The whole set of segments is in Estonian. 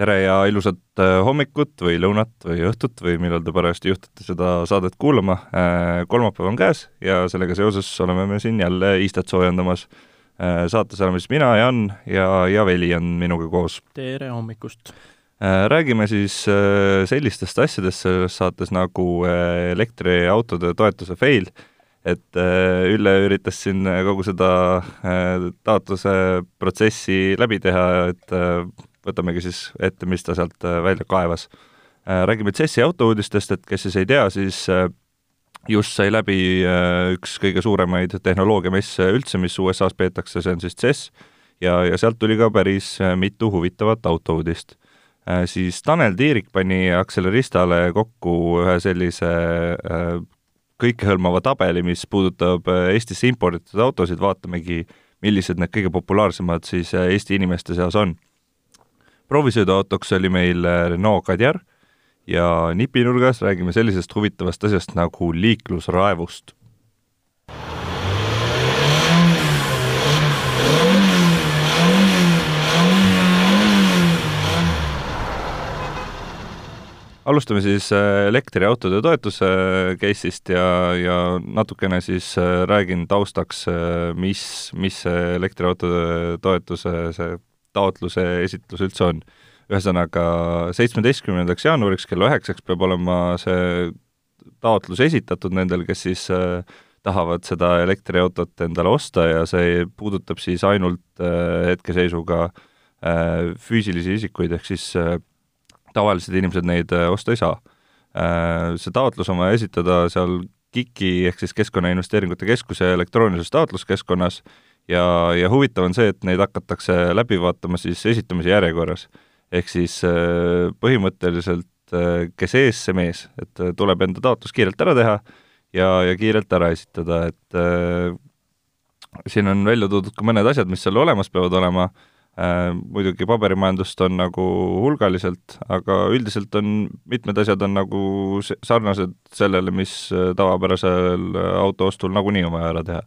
tere ja ilusat äh, hommikut või lõunat või õhtut või millal te parajasti juhtute seda saadet kuulama. Äh, kolmapäev on käes ja sellega seoses oleme me siin jälle istet soojendamas. Äh, saates oleme siis mina, Jan ja, ja Veli on minuga koos. tere hommikust! räägime siis sellistest asjadest selles saates nagu elektriautode toetuse fail, et Ülle üritas siin kogu seda taotluse protsessi läbi teha, et võtamegi siis ette, mis ta sealt äh, välja kaevas. Äh, räägime CES-i autouudistest, et kes siis ei tea, siis äh, just sai läbi üks kõige suuremaid tehnoloogiamesse üldse, mis USA-s peetakse, see on siis CES, ja, ja sealt tuli ka päris mitu huvitavat autouudist. Siis Tanel Tiirik pani Acceleristale kokku ühe sellise kõikehõlmava tabeli, mis puudutab Eestisse imporditud autosid, vaatamegi, millised need kõige populaarsemad siis Eesti inimeste seas on proovisõiduautoks oli meil äh, Renault Kadjar ja nipinurgas räägime sellisest huvitavast asjast nagu liiklusraevust. alustame siis äh, elektriautode toetuse case'ist ja, ja natukene siis äh, räägin taustaks, mis, mis see elektriautode toetuse see taotluse esitlus üldse on. ühesõnaga, seitsmeteistkümnendaks jaanuariks kella üheksaks peab olema see taotlus esitatud nendel, kes siis äh, tahavad seda elektriautot endale osta ja see puudutab siis ainult äh, hetkeseisuga äh, füüsilisi isikuid, ehk siis äh, tavalised inimesed neid äh, osta ei saa äh,. See taotlus on vaja esitada seal KIK-i ehk siis Keskkonnainvesteeringute Keskuse elektroonilises taotluskeskkonnas äh, ja, ja huvitav on see, et neid hakatakse läbi vaatama siis esitamise järjekorras. ehk siis äh, põhimõtteliselt äh, kes ees, see mees, et äh, tuleb enda taotlus kiirelt ära teha ja, ja kiirelt ära esitada, et äh, siin on välja toodud ka mõned asjad, mis seal olemas peavad olema. Äh,, muidugi paberimajandust on nagu hulgaliselt, aga üldiselt on, mitmed asjad on nagu sarnased sellele, mis tavapärasel auto ostul nagunii on vaja ära teha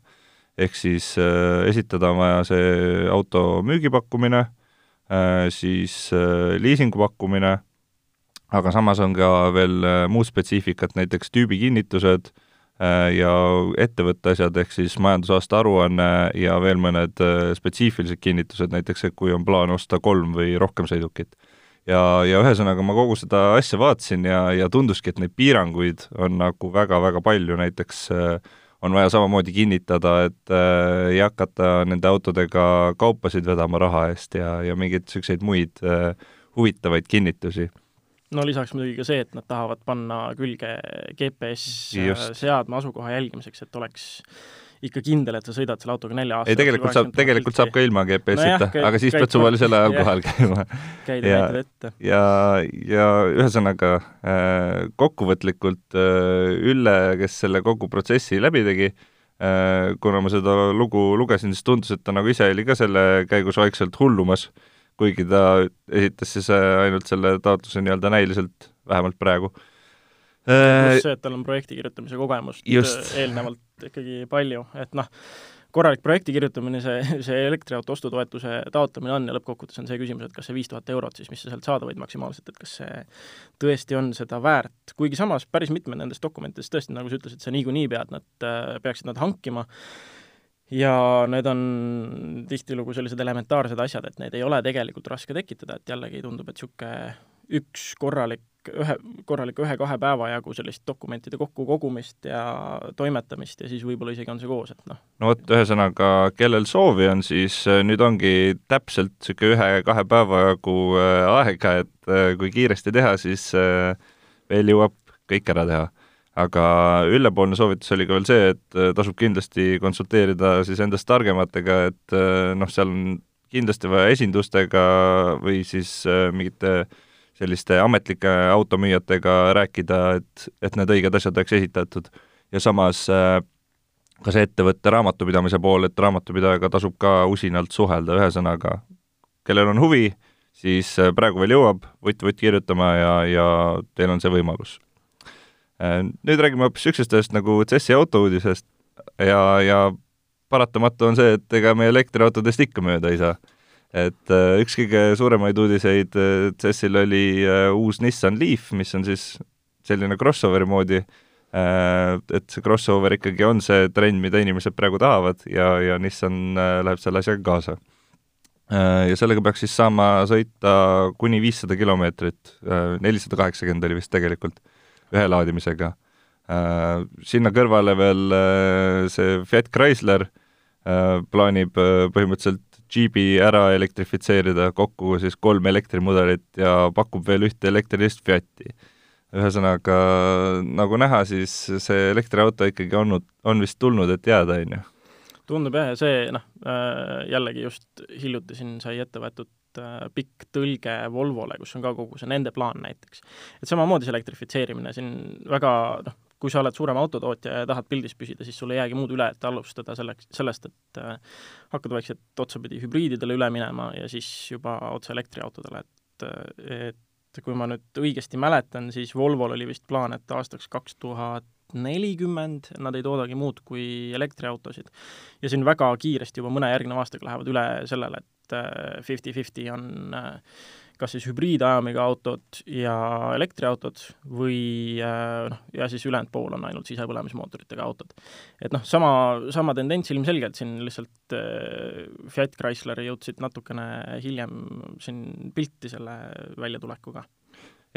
ehk siis äh, esitada on vaja see auto müügipakkumine äh,, siis äh, liisingu pakkumine, aga samas on ka veel muud spetsiifikat, näiteks tüübikinnitused ja ettevõtte asjad, ehk siis majandusaasta aruanne ja veel mõned spetsiifilised kinnitused, näiteks kui on plaan osta kolm või rohkem sõidukit. ja, ja ühesõnaga ma kogu seda asja vaatasin ja, ja tunduski, et neid piiranguid on nagu väga-väga palju, näiteks äh, on vaja samamoodi kinnitada, et äh, ei hakata nende autodega kaupasid vedama raha eest ja, ja mingeid niisuguseid muid äh, huvitavaid kinnitusi. No lisaks muidugi ka see, et nad tahavad panna külge GPS seadme asukoha jälgimiseks, et oleks ikka kindel, et sa sõidad selle autoga nelja aasta ei, tegelikult saab, tegelikult saab ka ilma GPS-ita no, aga siis pead suvalisel ajal kohal käima. käid ja näitad ette. ja, ja ühesõnaga äh, kokkuvõtlikult äh, Ülle, kes selle kogu protsessi läbi tegi äh,, kuna ma seda lugu lugesin, siis tundus, et ta nagu ise oli ka selle käigus vaikselt hullumas, kuigi ta esitas siis ainult selle taotluse nii-öelda näiliselt, vähemalt praegu pluss äh, see, et tal on projekti kirjutamise kogemust just. Äh, eelnevalt ikkagi palju, et noh, korralik projekti kirjutamine, see, see elektriauto ostutoetuse taotlemine on ja lõppkokkuvõttes on see küsimus, et kas see viis tuhat eurot siis, mis sa sealt saada võid maksimaalselt, et kas see tõesti on seda väärt, kuigi samas päris mitmed nendest dokumentidest tõesti, nagu sa ütlesid, sa niikuinii pead nad, äh, peaksid nad hankima, ja need on tihtilugu sellised elementaarsed asjad, et neid ei ole tegelikult raske tekitada, et jällegi tundub, et niisugune üks korralik ühe, korraliku ühe-kahe päeva jagu sellist dokumentide kokkukogumist ja toimetamist ja siis võib-olla isegi on see koos, et noh. no vot, ühesõnaga, kellel soovi on, siis äh, nüüd ongi täpselt niisugune ühe-kahe päeva jagu äh, aega, et äh, kui kiiresti teha, siis veel jõuab kõik ära teha. aga Ülle-poolne soovitus oli ka veel see, et tasub kindlasti konsulteerida siis endast targematega, et noh, seal on kindlasti vaja esindustega või siis mingite äh, selliste ametlike automüüjatega rääkida, et, et need õiged asjad oleks esitatud. ja samas äh, ka see ettevõtte raamatupidamise pool, et raamatupidajaga tasub ka usinalt suhelda, ühesõnaga, kellel on huvi, siis äh, praegu veel jõuab vutt-vutt kirjutama ja, ja teil on see võimalus. Äh, nüüd räägime hoopis niisugustest asjast nagu CES-i autouudisest ja, ja paratamatu on see, et ega me elektriautodest ikka mööda ei saa et üks kõige suuremaid uudiseid CES-il oli uus Nissan Leaf, mis on siis selline crossoveri moodi, et see crossover ikkagi on see trend, mida inimesed praegu tahavad ja, ja Nissan läheb selle asjaga kaasa Äh, ja sellega peaks siis saama sõita kuni viissada kilomeetrit, äh, nelisada kaheksakümmend oli vist tegelikult, ühe laadimisega. Äh, sinna kõrvale veel see Fiat Chrysler plaanib põhimõtteliselt Jeepi ära elektrifitseerida, kokku siis kolm elektrimudelit ja pakub veel ühte elektrilist Fiati. ühesõnaga, nagu näha, siis see elektriauto ikkagi olnud, on vist tulnud, et jääda, on ju tundub jah, ja see noh, äh, jällegi just hiljuti siin sai ette võetud äh, pikk tõlge Volvole, kus on ka kogu see nende plaan näiteks. et samamoodi see elektrifitseerimine siin väga noh, kui sa oled suurem autotootja ja tahad pildis püsida, siis sul ei jäägi muud üle, et alustada selleks, sellest, et äh, hakkad vaikselt otsapidi hübriididele üle minema ja siis juba otse elektriautodele, et, et kui ma nüüd õigesti mäletan, siis Volvol oli vist plaan, et aastaks kaks tuhat nelikümmend, nad ei toodagi muud kui elektriautosid. ja siin väga kiiresti juba mõne järgneva aastaga lähevad üle sellele, et äh, fifty-fifty on äh, kas siis hübriidajamiga autod ja elektriautod või äh, noh, ja siis ülejäänud pool on ainult sisepõlemismootoritega autod. et noh, sama, sama tendents ilmselgelt siin lihtsalt Fiat Chrysler jõudsid natukene hiljem siin pilti selle väljatulekuga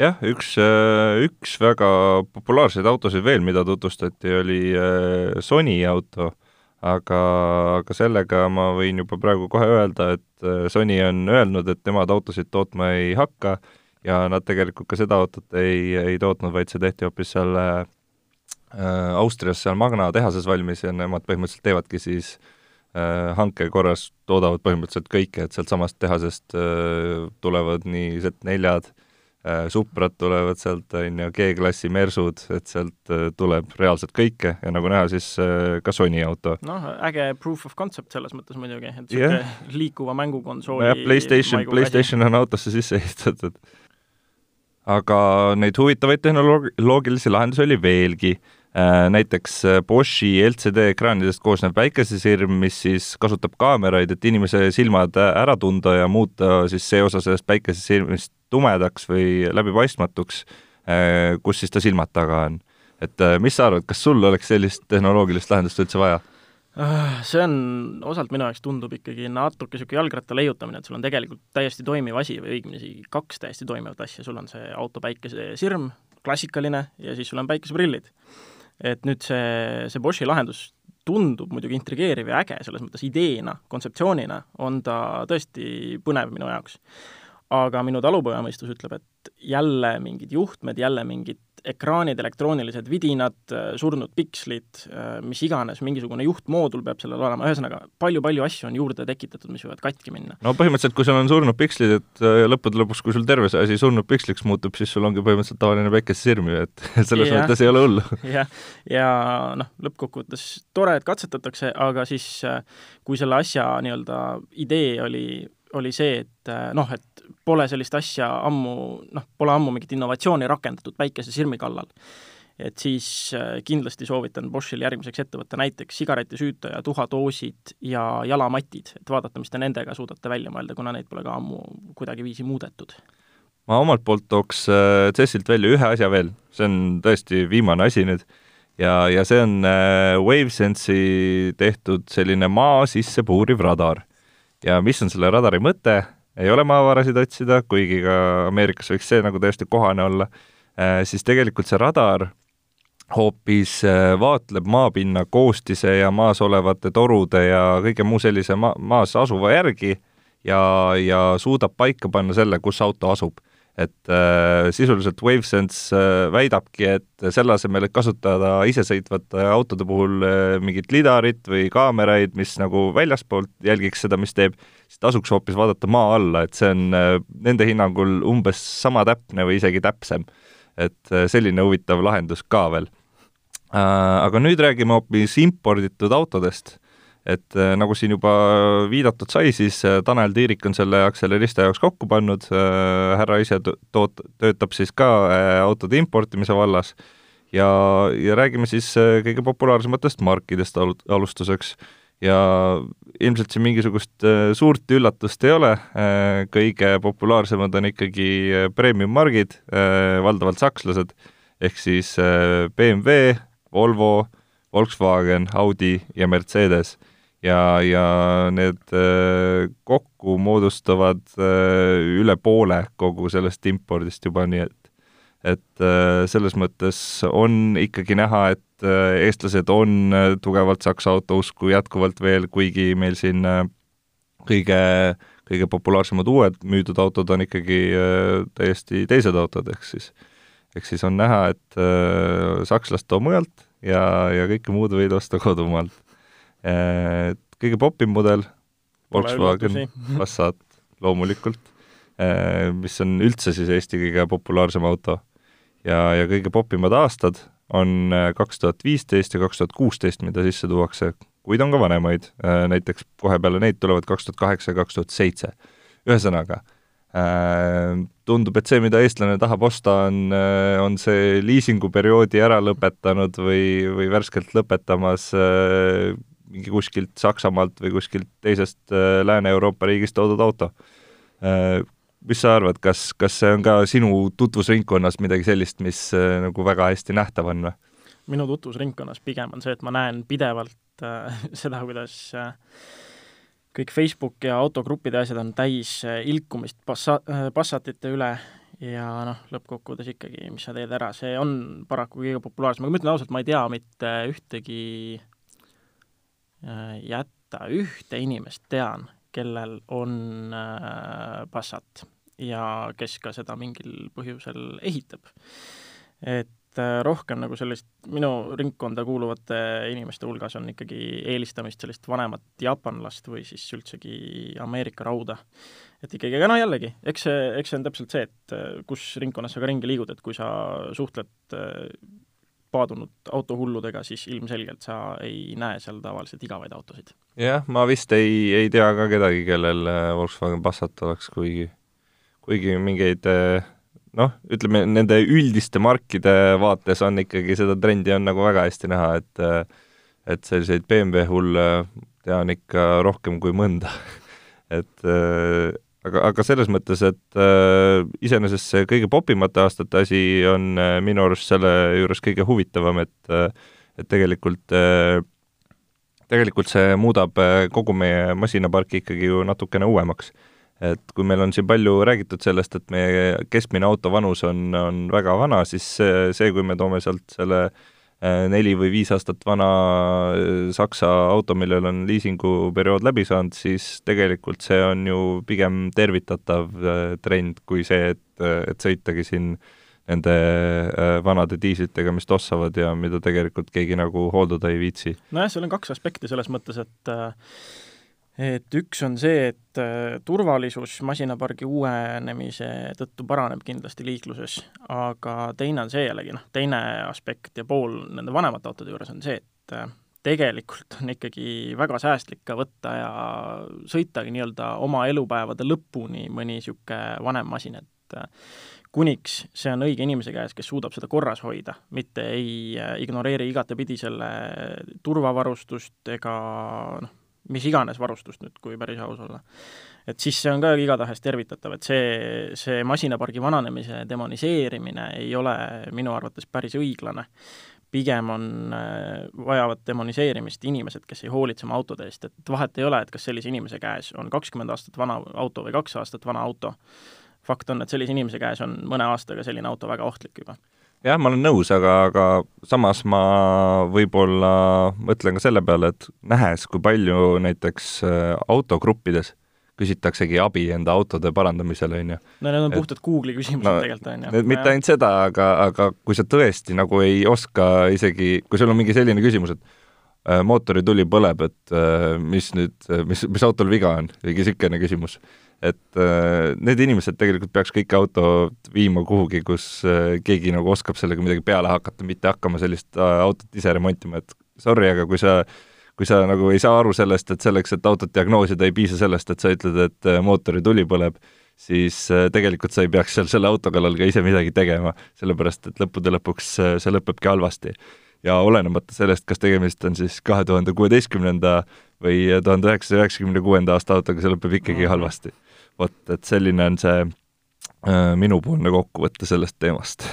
jah, üks, äh, üks väga populaarseid autosid veel, mida tutvustati, oli äh, Sony auto, aga, aga sellega ma võin juba praegu kohe öelda, et äh, Sony on öelnud, et nemad autosid tootma ei hakka ja nad tegelikult ka seda autot ei, ei tootnud, vaid see tehti hoopis seal äh, Austrias seal Magna tehases valmis ja nemad põhimõtteliselt teevadki siis äh, hanke korras, toodavad põhimõtteliselt kõike, et sealtsamast tehasest äh, tulevad nii Z4-d, Äh, Suprad tulevad sealt, on ju, G-klassi Mersud, et sealt äh, tuleb reaalselt kõike ja nagu näha, siis äh, ka Sony auto. noh, äge proof of concept selles mõttes muidugi, et niisugune yeah. liikuva mängukonsooli jah, PlayStation, PlayStation on autosse sisse ehitatud. aga neid huvitavaid tehnoloogilisi lahendusi oli veelgi näiteks Boschi LCD ekraanidest koosnev päikesesirm, mis siis kasutab kaameraid, et inimese silmad ära tunda ja muuta siis see osa sellest päikesesirmist tumedaks või läbipaistmatuks, äh, kus siis ta silmad taga on. et äh, mis sa arvad, kas sul oleks sellist tehnoloogilist lahendust üldse vaja? Ah, see on, osalt minu jaoks tundub ikkagi natuke niisugune jalgratta leiutamine, et sul on tegelikult täiesti toimiv asi või õigemini isegi kaks täiesti toimivat asja, sul on see auto päikesesirm, klassikaline, ja siis sul on päikeseprillid. et nüüd see, see Boschi lahendus tundub muidugi intrigeeriv ja äge, selles mõttes ideena, kontseptsioonina on ta tõesti põnev minu jaoks aga minu talupojamõistus ütleb, et jälle mingid juhtmed, jälle mingid ekraanid, elektroonilised vidinad, surnud pikslid, mis iganes, mingisugune juhtmoodul peab sellel olema, ühesõnaga palju-palju asju on juurde tekitatud, mis võivad katki minna. no põhimõtteliselt, kui sul on surnud pikslid, et äh, lõppude lõpuks, kui sul terve see asi surnud piksliks muutub, siis sul ongi põhimõtteliselt tavaline päikesesirm ju, et selles ja, mõttes ei ole hullu. jah, ja noh, lõppkokkuvõttes tore, et katsetatakse, aga siis äh, kui selle asja nii-öelda idee oli oli see, et äh, noh, et pole sellist asja ammu, noh, pole ammu mingit innovatsiooni rakendatud päikesesirmi kallal. et siis äh, kindlasti soovitan Boschil järgmiseks ette võtta näiteks sigaretisüütaja, tuhadoosid ja jalamatid, et vaadata, mis te nendega suudate välja mõelda, kuna neid pole ka ammu kuidagiviisi muudetud. Ma omalt poolt tooks äh, CES-ilt välja ühe asja veel, see on tõesti viimane asi nüüd, ja, ja see on WaveSense'i tehtud selline maa sisse puuriv radar ja mis on selle radari mõte, ei ole maavarasid otsida, kuigi ka Ameerikas võiks see nagu täiesti kohane olla, äh, siis tegelikult see radar hoopis äh, vaatleb maapinna koostise ja maas olevate torude ja kõige muu sellise ma-, maas asuva järgi ja, ja suudab paika panna selle, kus auto asub et äh, sisuliselt WaveSense äh, väidabki, et selle asemel, et kasutada isesõitvate autode puhul äh, mingit lidarit või kaameraid, mis nagu väljaspoolt jälgiks seda, mis teeb, siis tasuks hoopis vaadata maa alla, et see on äh, nende hinnangul umbes sama täpne või isegi täpsem. et äh, selline huvitav lahendus ka veel äh,. Aga nüüd räägime hoopis imporditud autodest et äh, nagu siin juba viidatud sai, siis äh, Tanel Tiirik on selle Accelerista jaoks kokku pannud, äh, härra ise toot-, töötab siis ka autode importimise vallas ja, ja räägime siis kõige populaarsematest markidest al-, alustuseks. ja ilmselt siin mingisugust suurt üllatust ei ole, kõige populaarsemad on ikkagi äh, premium-margid, valdavalt sakslased, ehk siis BMW, Volvo, Volkswagen, Audi ja Mercedes. Ja, ja need kokku moodustavad üle poole kogu sellest impordist juba, nii et et selles mõttes on ikkagi näha, et äh, eestlased on äh, tugevalt Saksa auto usku jätkuvalt veel, kuigi meil siin äh, kõige, kõige populaarsemad uued müüdud autod on ikkagi täiesti teised autod, ehk siis ehk siis on näha, et äh, sakslast too mujalt ja, ja kõike muud võid osta kodumaalt äh,. Kõige popim mudel, Volkswagen Passat loomulikult äh,, mis on üldse siis Eesti kõige populaarsem auto. ja, ja kõige popimad aastad on äh, kaks tuhat viisteist ja kaks tuhat kuusteist, mida sisse tuuakse, kuid on ka vanemaid, näiteks kohe peale neid tulevad kaks tuhat kaheksa ja kaks tuhat seitse. ühesõnaga, tundub, et see, mida eestlane tahab osta, on, on see liisinguperioodi ära lõpetanud või, või värskelt lõpetamas mingi kuskilt Saksamaalt või kuskilt teisest Lääne-Euroopa riigist toodud auto mis sa arvad, kas, kas see on ka sinu tutvusringkonnas midagi sellist, mis äh, nagu väga hästi nähtav on või? minu tutvusringkonnas pigem on see, et ma näen pidevalt äh, seda, kuidas äh, kõik Facebook ja autogruppide asjad on täis äh, ilkumist passa- äh,, Passatite üle ja noh, lõppkokkuvõttes ikkagi, mis sa teed ära, see on paraku kõige populaarsem, aga ma ütlen ausalt, ma ei tea mitte ühtegi äh, jätta ühte inimest tean, kellel on äh, Passat ja kes ka seda mingil põhjusel ehitab. et äh, rohkem nagu sellist minu ringkonda kuuluvate inimeste hulgas on ikkagi eelistamist sellist vanemat jaapanlast või siis üldsegi Ameerika rauda. et ikkagi, aga no jällegi, eks see, eks see on täpselt see, et äh, kus ringkonnas sa ka ringi liigud, et kui sa suhtled paadunud autohulludega, siis ilmselgelt sa ei näe seal tavaliselt igavaid autosid. jah, ma vist ei, ei tea ka kedagi, kellel Volkswagen Passat oleks, kuigi, kuigi mingeid noh, ütleme nende üldiste markide vaates on ikkagi seda trendi on nagu väga hästi näha, et et selliseid BMW hulle tean ikka rohkem kui mõnda et aga, aga selles mõttes, et äh, iseenesest see kõige popimate aastate asi on äh, minu arust selle juures kõige huvitavam, et äh, et tegelikult äh, tegelikult see muudab äh, kogu meie masinaparki ikkagi ju natukene uuemaks. et kui meil on siin palju räägitud sellest, et meie keskmine auto vanus on, on väga vana, siis see, see, kui me toome sealt selle äh, neli või viis aastat vana äh, Saksa auto, millel on liisinguperiood läbi saanud, siis tegelikult see on ju pigem tervitatav äh, trend kui see, et, et sõitagi siin nende vanade diislitega, mis tossavad ja mida tegelikult keegi nagu hooldada ei viitsi. nojah, seal on kaks aspekti selles mõttes, et et üks on see, et äh, turvalisus masinapargi uuenemise tõttu paraneb kindlasti liikluses, aga teine on see jällegi noh, teine aspekt ja pool nende vanemate autode juures on see, et äh, tegelikult on ikkagi väga säästlik ka võtta ja sõitagi nii-öelda oma elupäevade lõpuni mõni niisugune vanem masin, et äh, kuniks see on õige inimese käes, kes suudab seda korras hoida, mitte ei ignoreeri igatepidi selle turvavarustust ega noh, mis iganes varustust nüüd, kui päris aus olla. et siis see on ka igatahes tervitatav, et see, see masinapargi vananemise demoniseerimine ei ole minu arvates päris õiglane. pigem on, äh, vajavad demoniseerimist inimesed, kes ei hoolitse oma autode eest, et vahet ei ole, et kas sellise inimese käes on kakskümmend aastat vana auto või kaks aastat vana auto, fakt on, et sellise inimese käes on mõne aastaga selline auto väga ohtlik juba jah, ma olen nõus, aga, aga samas ma võib-olla mõtlen ka selle peale, et nähes, kui palju näiteks äh, autogruppides küsitaksegi abi enda autode parandamisel, on ju. no need on puhtad Google'i küsimused no, tegelikult, on ju. mitte ainult seda, aga, aga kui sa tõesti nagu ei oska isegi, kui sul on mingi selline küsimus, et äh, mootorituli põleb, et äh, mis nüüd, mis, mis autol viga on, mingi niisugune küsimus et äh, need inimesed tegelikult peaks kõik autod viima kuhugi, kus äh, keegi nagu oskab sellega midagi peale hakata, mitte hakkama sellist äh, autot ise remontima, et sorry, aga kui sa kui sa nagu ei saa aru sellest, et selleks, et autot diagnoosida, ei piisa sellest, et sa ütled, et mootorituli põleb, siis tegelikult sa ei peaks seal selle auto kallal ka ise midagi tegema, sellepärast et lõppude lõpuks see lõpebki halvasti. ja olenemata sellest, kas tegemist on siis kahe tuhande kuueteistkümnenda või tuhande üheksasaja üheksakümne kuuenda aasta autoga, see lõpeb ikkagi mhm. halvasti. Vot, et selline on see äh, minupoolne kokkuvõte sellest teemast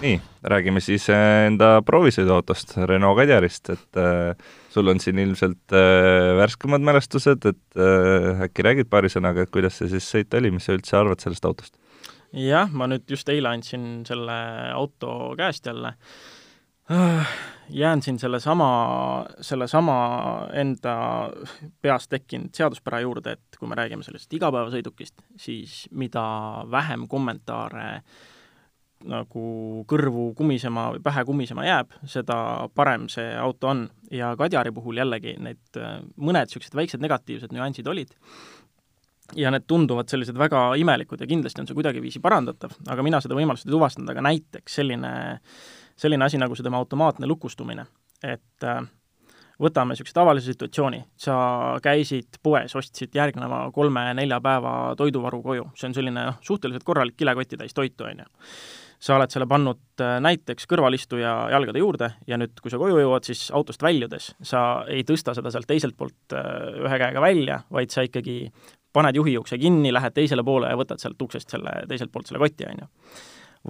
nii, räägime siis enda proovisõiduautost, Renault Kadjarist, et äh, sul on siin ilmselt äh, värskemad mälestused, et äh, äkki räägid paari sõnaga, et kuidas see siis sõit oli, mis sa üldse arvad sellest autost? Jah, ma nüüd just eile andsin selle auto käest jälle äh,, jään siin sellesama, sellesama enda peas tekkinud seaduspära juurde, et kui me räägime sellest igapäevasõidukist, siis mida vähem kommentaare nagu kõrvu kumisema või pähe kumisema jääb, seda parem see auto on. ja Kadjari puhul jällegi need äh, mõned niisugused väiksed negatiivsed nüansid olid, ja need tunduvad sellised väga imelikud ja kindlasti on see kuidagiviisi parandatav, aga mina seda võimalust ei tuvastanud, aga näiteks selline, selline asi nagu see tema automaatne lukustumine, et äh, võtame niisuguse tavalise situatsiooni, sa käisid poes, ostsid järgneva kolme-nelja päeva toiduvaru koju, see on selline noh, suhteliselt korralik kilekotitäis toitu, on ju sa oled selle pannud äh, näiteks kõrvalistuja jalgade juurde ja nüüd, kui sa koju jõuad, siis autost väljudes sa ei tõsta seda sealt teiselt poolt äh, ühe käega välja, vaid sa ikkagi paned juhi ukse kinni, lähed teisele poole ja võtad sealt uksest selle, teiselt poolt selle koti, on ju.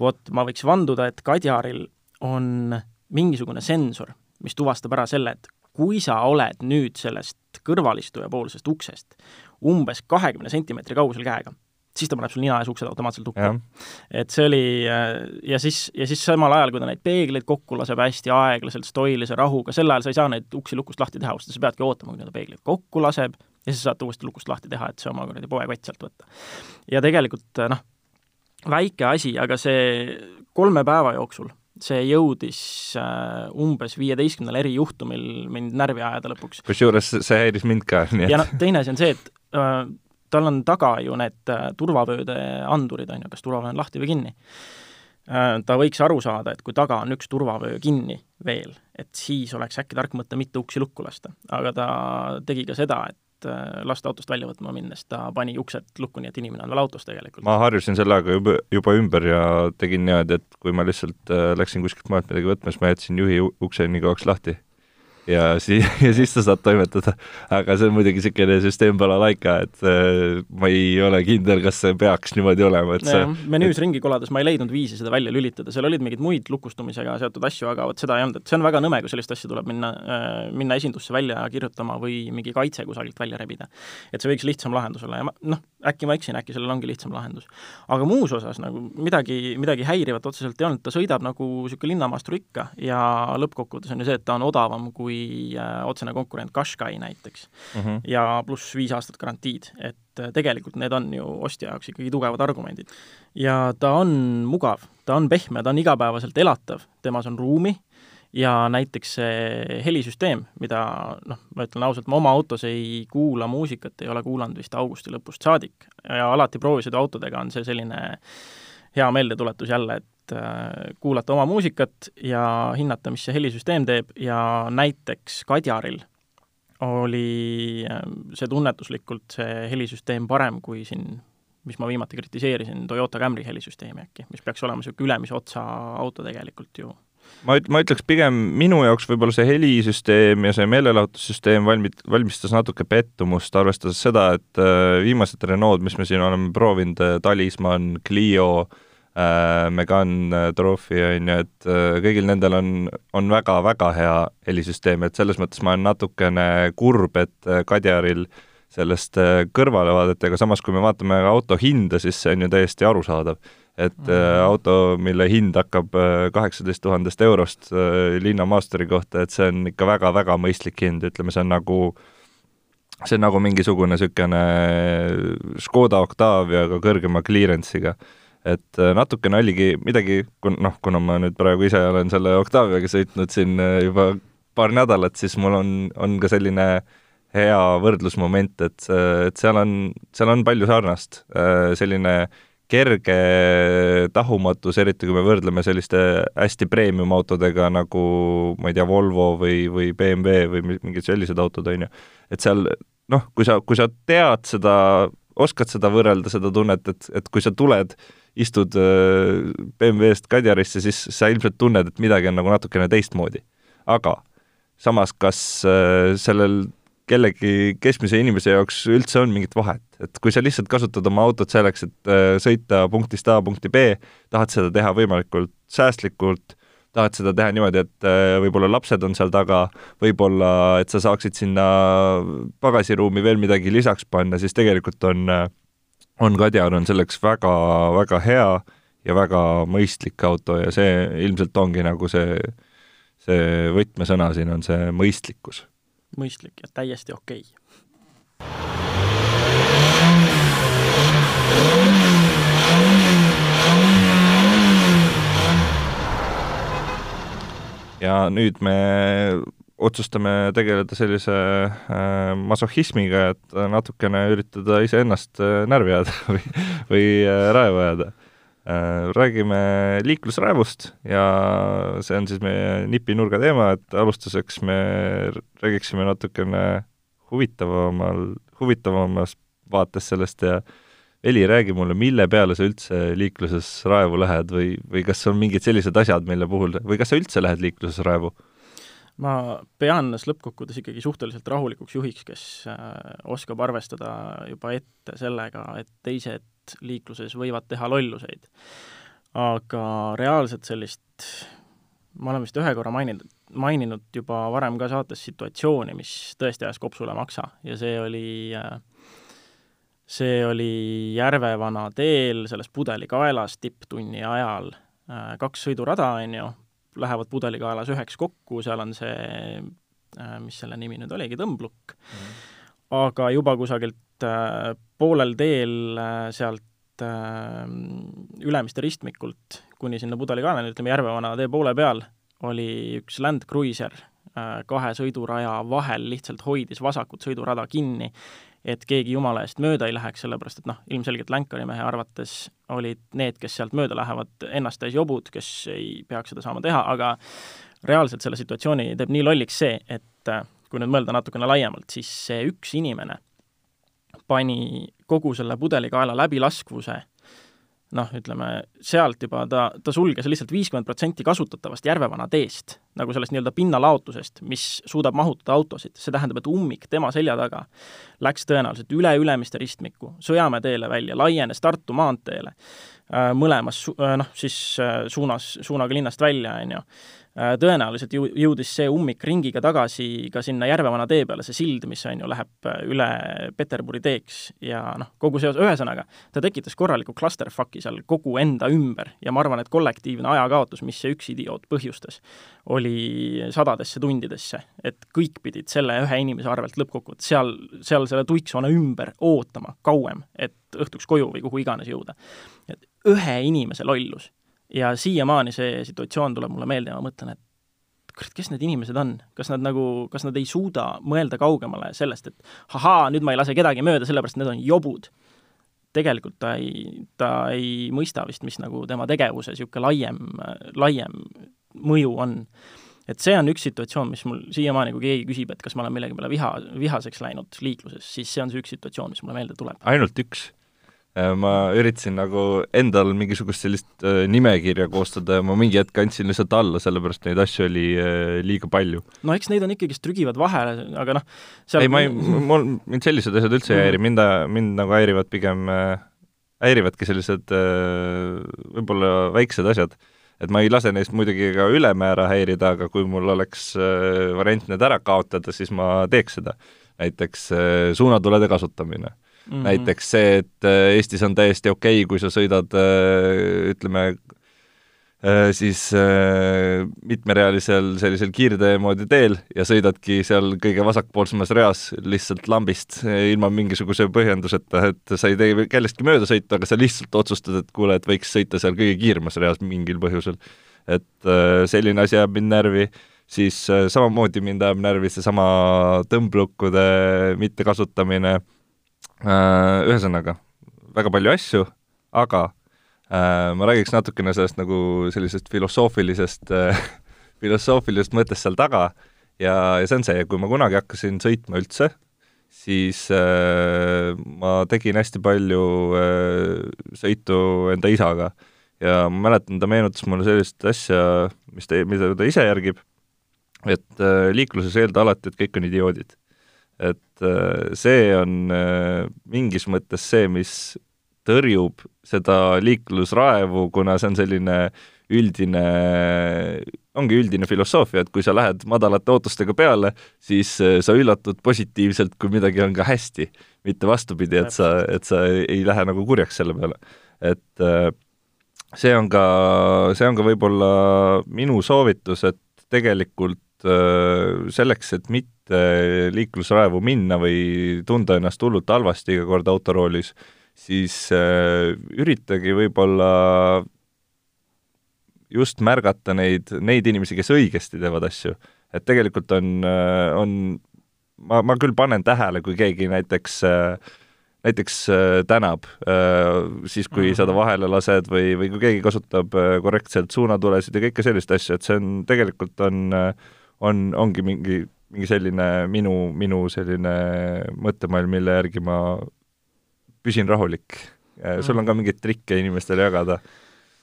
vot, ma võiks vanduda, et Kadjaril on mingisugune sensor, mis tuvastab ära selle, et kui sa oled nüüd sellest kõrvalistuja poolsest uksest umbes kahekümne sentimeetri kaugusel käega, siis ta paneb sul nina ees uksed automaatselt lukku. et see oli äh, ja siis, ja siis samal ajal, kui ta neid peegleid kokku laseb hästi aeglaselt, stoilise rahuga, sel ajal sa ei saa neid uksi lukust lahti teha, sest sa peadki ootama, kuni ta peegleid kokku laseb ja siis saad uuesti lukust lahti teha, et see oma kuradi poekott sealt võtta. ja tegelikult noh, väike asi, aga see kolme päeva jooksul see jõudis äh, umbes viieteistkümnel eri juhtumil mind närvi ajada lõpuks. kusjuures see häiris mind ka, nii et ja noh, teine asi on see, et äh, tal on taga ju need äh, turvavööde andurid, on ju, kas turvavöö on lahti või kinni. Äh, ta võiks aru saada, et kui taga on üks turvavöö kinni veel, et siis oleks äkki tark mõte mitte uksi lukku lasta. aga ta tegi ka seda, et äh, lasta autost välja võtma minnes, ta pani uksed lukku, nii et inimene on veel autos tegelikult. ma harjusin sellega juba, juba ümber ja tegin niimoodi, et kui ma lihtsalt läksin kuskilt mujalt midagi võtma, siis ma jätsin juhi ukse nii kauaks lahti ja siis, ja siis sa saad toimetada. aga see on muidugi niisugune süsteem balalaika, et äh, ma ei ole kindel, kas see peaks niimoodi olema, et see menüüs et... ringi kolades ma ei leidnud viisi seda välja lülitada, seal olid mingeid muid lukustumisega seotud asju, aga vot seda ei olnud, et see on väga nõme, kui sellist asja tuleb minna äh,, minna esindusse välja kirjutama või mingi kaitse kusagilt välja rebida. et see võiks lihtsam lahendus olla ja ma, noh, äkki ma eksin, äkki sellel ongi lihtsam lahendus. aga muus osas nagu midagi, midagi häirivat otseselt ei olnud, ta sõidab nagu niisugune linnamaastur ikka ja lõppkokkuvõttes on ju see, et ta on odavam kui äh, otsene konkurent Qashqai näiteks mm. -hmm. ja pluss viis aastat garantiid, et äh, tegelikult need on ju ostja jaoks ikkagi tugevad argumendid. ja ta on mugav, ta on pehme, ta on igapäevaselt elatav, temas on ruumi ja näiteks see helisüsteem, mida noh, ma ütlen ausalt, ma oma autos ei kuula muusikat, ei ole kuulanud vist augusti lõpust saadik. Ja alati proovisõiduautodega on see selline hea meeldetuletus jälle, et äh, kuulata oma muusikat ja hinnata, mis see helisüsteem teeb. Ja näiteks Kadjaril oli äh, see tunnetuslikult, see helisüsteem parem kui siin, mis ma viimati kritiseerisin, Toyota Camry helisüsteemi äkki, mis peaks olema niisugune ülemise otsa auto tegelikult ju ma üt-, ma ütleks pigem minu jaoks võib-olla see helisüsteem ja see meelelahutussüsteem valmid-, valmistas natuke pettumust, arvestades seda, et äh, viimased Renault, mis me siin oleme proovinud äh,, Talisman, Clio äh,, Megane Trophy, on ju, et kõigil nendel on, on väga-väga hea helisüsteem, et selles mõttes ma olen natukene kurb, et Kadjaril sellest kõrvale vaadata, aga samas, kui me vaatame auto hinda, siis see on ju täiesti arusaadav et mm -hmm. auto, mille hind hakkab äh, kaheksateist tuhandest eurost äh, linnamaasturi kohta, et see on ikka väga-väga mõistlik hind, ütleme, see on nagu see on nagu mingisugune niisugune Škoda Octaviaga kõrgema clearance'iga. et natukene oligi midagi, kun-, noh, kuna ma nüüd praegu ise olen selle Octaviaga sõitnud siin juba paar nädalat, siis mul on, on ka selline hea võrdlusmoment, et, et seal on, seal on palju sarnast, selline äh, kerge tahumatus, eriti kui me võrdleme selliste hästi premium-autodega nagu ma ei tea, Volvo või, või BMW või mingid sellised autod, on ju. et seal noh, kui sa, kui sa tead seda oskad seda võrrelda, seda tunnet, et, et kui sa tuled, istud BMW-st Kadjarisse, siis sa ilmselt tunned, et midagi on nagu natukene teistmoodi. aga samas, kas sellel kellegi keskmise inimese jaoks üldse on mingit vahet, et kui sa lihtsalt kasutad oma autot selleks, et sõita punktist A punkti B, tahad seda teha võimalikult säästlikult, tahad seda teha niimoodi, et äh, võib-olla lapsed on seal taga, võib-olla et sa saaksid sinna pagasiruumi veel midagi lisaks panna, siis tegelikult on, äh, on Kadjar on selleks väga, väga hea ja väga mõistlik auto ja see ilmselt ongi nagu see, see võtmesõna siin on see mõistlikkus. Mõistlik ja täiesti okei okay ja nüüd me otsustame tegeleda sellise äh, masohhismiga, et natukene üritada iseennast äh, närvi ajada või, või äh, raevu ajada. Räägime liiklusraevust ja see on siis meie nipinurga teema, et alustuseks me räägiksime natukene huvitavamal, huvitavamas vaates sellest ja äh, Heli, räägi mulle, mille peale sa üldse liikluses raevu lähed või, või kas on mingid sellised asjad, mille puhul, või kas sa üldse lähed liikluses raevu? ma pean ennast lõppkokkuvõttes ikkagi suhteliselt rahulikuks juhiks, kes äh, oskab arvestada juba ette sellega, et teised liikluses võivad teha lolluseid. aga reaalselt sellist, ma olen vist ühe korra maininud, maininud juba varem ka saates situatsiooni, mis tõesti ajas kopsule maksa ja see oli äh, see oli Järvevana teel selles pudelikaelas tipptunni ajal, äh, kaks sõidurada, on ju, lähevad pudelikaelas üheks kokku, seal on see, äh, mis selle nimi nüüd oligi, tõmblukk mm. -hmm. Aga juba kusagilt äh, poolel teel sealt Ülemiste ristmikult kuni sinna pudelikaelani, ütleme Järvevana tee poole peal, oli üks Land Cruiser kahe sõiduraja vahel lihtsalt hoidis vasakut sõidurada kinni et keegi jumala eest mööda ei läheks, sellepärast et noh, ilmselgelt Länkari mehe arvates olid need, kes sealt mööda lähevad, ennast täis jobud, kes ei peaks seda saama teha, aga reaalselt selle situatsiooni teeb nii lolliks see, et äh, kui nüüd mõelda natukene laiemalt, siis see üks inimene pani kogu selle pudelikaela läbilaskvuse noh, ütleme sealt juba ta, ta sulges lihtsalt viiskümmend protsenti kasutatavast Järvevana teest, nagu sellest nii-öelda pinnalaotusest, mis suudab mahutada autosid, see tähendab, et ummik tema selja taga läks tõenäoliselt üle Ülemiste ristmiku, Sõjamäe teele välja, laienes Tartu maanteele, äh, mõlemas äh, noh, siis äh, suunas, suunaga linnast välja, on ju tõenäoliselt ju-, jõudis see ummik ringiga tagasi ka sinna Järvevana tee peale, see sild, mis on ju, läheb äh, üle Peterburi teeks ja noh, kogu see, ühesõnaga, ta tekitas korraliku clusterfuck'i seal kogu enda ümber ja ma arvan, et kollektiivne ajakaotus, mis see üks idioot põhjustas, oli sadadesse tundidesse. et kõik pidid selle ühe inimese arvelt lõppkokkuvõttes seal, seal selle tuiksoone ümber ootama kauem, et õhtuks koju või kuhu iganes jõuda. et ühe inimese lollus ja siiamaani see situatsioon tuleb mulle meelde ja ma mõtlen, et kurat, kes need inimesed on, kas nad nagu, kas nad ei suuda mõelda kaugemale sellest, et ahaa, nüüd ma ei lase kedagi mööda, sellepärast need on jobud. tegelikult ta ei, ta ei mõista vist, mis nagu tema tegevuse niisugune laiem, laiem mõju on. et see on üks situatsioon, mis mul siiamaani, kui keegi küsib, et kas ma olen millegi peale viha, vihaseks läinud liikluses, siis see on see üks situatsioon, mis mulle meelde tuleb. ainult üks? Äh, ma üritasin nagu endal mingisugust sellist äh, nimekirja koostada ja ma mingi hetk andsin lihtsalt alla, sellepärast neid asju oli äh, liiga palju. no eks neid on ikkagist trügivad vahele, aga noh seal... ei, ma ei, mul, mind sellised asjad üldse ei häiri, mind, mind nagu häirivad pigem häirivadki sellised võib-olla väiksed asjad. et ma ei lase neist muidugi ka ülemäära häirida, aga kui mul oleks variant need ära kaotada, siis ma teeks seda. näiteks suunatulede kasutamine mm. -hmm. näiteks see, et äh, Eestis on täiesti okei okay,, kui sa sõidad äh, ütleme, äh, siis mitmerealisel sellisel kiirtee moodi teel ja sõidadki seal kõige vasakpoolsemas reas lihtsalt lambist ilma mingisuguse põhjenduseta, et sa ei tee kellestki mööda sõita, aga sa lihtsalt otsustad, et kuule, et võiks sõita seal kõige kiiremas reas mingil põhjusel. et selline asi ajab mind närvi siis samamoodi mind ajab närvi seesama tõmblukkude mittekasutamine ühesõnaga, väga palju asju, aga äh, ma räägiks natukene sellest nagu sellisest filosoofilisest äh, filosoofilisest mõttest seal taga ja, ja see on see, kui ma kunagi hakkasin sõitma üldse, siis äh, ma tegin hästi palju äh, sõitu enda isaga ja ma mäletan, ta meenutas mulle sellist asja, mis ta, mida ta ise järgib, et äh, liikluses eelda alati, et kõik on idioodid. Et äh, see on äh, mingis mõttes see, mis tõrjub seda liiklusraevu, kuna see on selline üldine, ongi üldine filosoofia, et kui sa lähed madalate ootustega peale, siis äh, sa üllatud positiivselt, kui midagi on ka hästi. mitte vastupidi, et sa, et sa ei lähe nagu kurjaks selle peale. et see on ka, see on ka võib-olla minu soovitus, et tegelikult selleks, et mitte liiklusraevu minna või tunda ennast hullult halvasti iga kord autoroolis, siis äh, üritage võib-olla just märgata neid, neid inimesi, kes õigesti teevad asju. et tegelikult on, äh, on, ma, ma küll panen tähele, kui keegi näiteks äh, näiteks äh, tänab äh, siis, kui -hmm. sa ta vahele lased või, või kui keegi kasutab äh, korrektselt suunatulesid ja kõike sellist asja, et see on, tegelikult on, on, ongi mingi, mingi selline minu, minu selline mõttemaailm, mille järgi ma püsin rahulik. sul on ka mingeid trikke inimestele jagada?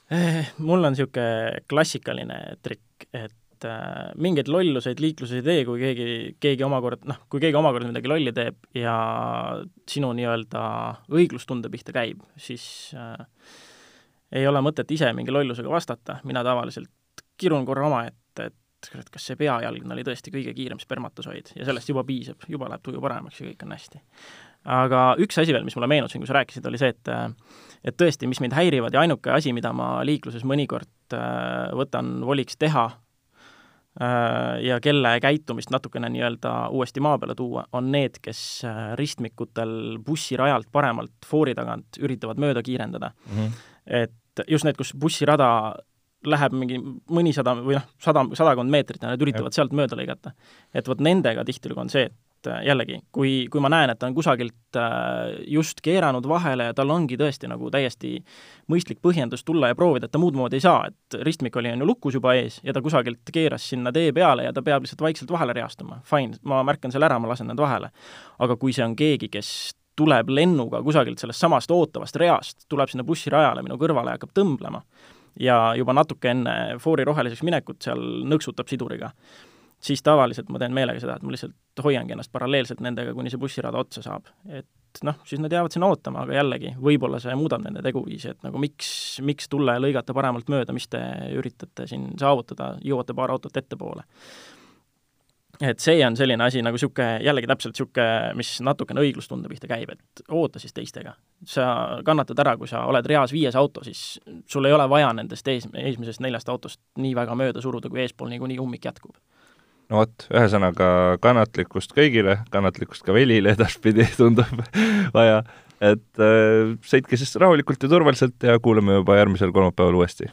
Eh, mul on niisugune klassikaline trikk, et äh, mingeid lolluseid liikluses ei tee, kui keegi, keegi omakorda, noh, kui keegi omakorda midagi lolli teeb ja sinu nii-öelda õiglustunde pihta käib, siis äh, ei ole mõtet ise mingi lollusega vastata, mina tavaliselt kirun korra omaette, et kurat, kas see peajalgne oli tõesti kõige kiirem spermatosoid ja sellest juba piisab, juba läheb tuju paremaks ja kõik on hästi aga üks asi veel, mis mulle meenus siin, kui sa rääkisid, oli see, et et tõesti, mis mind häirivad ja ainuke asi, mida ma liikluses mõnikord äh, võtan voliks teha äh, ja kelle käitumist natukene nii-öelda uuesti maa peale tuua, on need, kes äh, ristmikutel bussirajalt paremalt foori tagant üritavad mööda kiirendada mm. -hmm. et just need, kus bussirada läheb mingi mõnisada või noh, sada, sadakond meetrit ja nad üritavad ja. sealt mööda lõigata. et vot nendega tihtilugu on see, et äh, jällegi, kui, kui ma näen, et ta on kusagilt äh, just keeranud vahele ja tal ongi tõesti nagu täiesti mõistlik põhjendus tulla ja proovida, et ta muud moodi ei saa, et ristmik oli, on ju, lukus juba ees ja ta kusagilt keeras sinna tee peale ja ta peab lihtsalt vaikselt vahele reastuma, fine, ma märkan selle ära, ma lasen nad vahele. aga kui see on keegi, kes tuleb lennuga kusagilt sellest samast ootavast reast, tuleb sinna bussirajale minu kõrvale ja hakkab tõmblema ja juba natuke enne foori roheliseks minekut seal nõksutab siduriga siis tavaliselt ma teen meelega seda, et ma lihtsalt hoiangi ennast paralleelselt nendega, kuni see bussirada otsa saab. et noh, siis nad jäävad sinna ootama, aga jällegi, võib-olla see muudab nende teguviisi, et nagu miks, miks tulla ja lõigata paremalt mööda, mis te üritate siin saavutada, jõuate paar autot ettepoole. Et see on selline asi nagu niisugune, jällegi täpselt niisugune, mis natukene õiglustunde pihta käib, et oota siis teistega. sa kannatad ära, kui sa oled reas viies auto, siis sul ei ole vaja nendest ees, esimesest neljast autost nii väga mööda suruda, kui eespool niikuinii ummik jätkub. No vot, ühesõnaga kannatlikkust kõigile, kannatlikkust ka Velile edaspidi tundub vaja, et äh, sõitke siis rahulikult ja turvaliselt ja kuuleme juba järgmisel kolmapäeval uuesti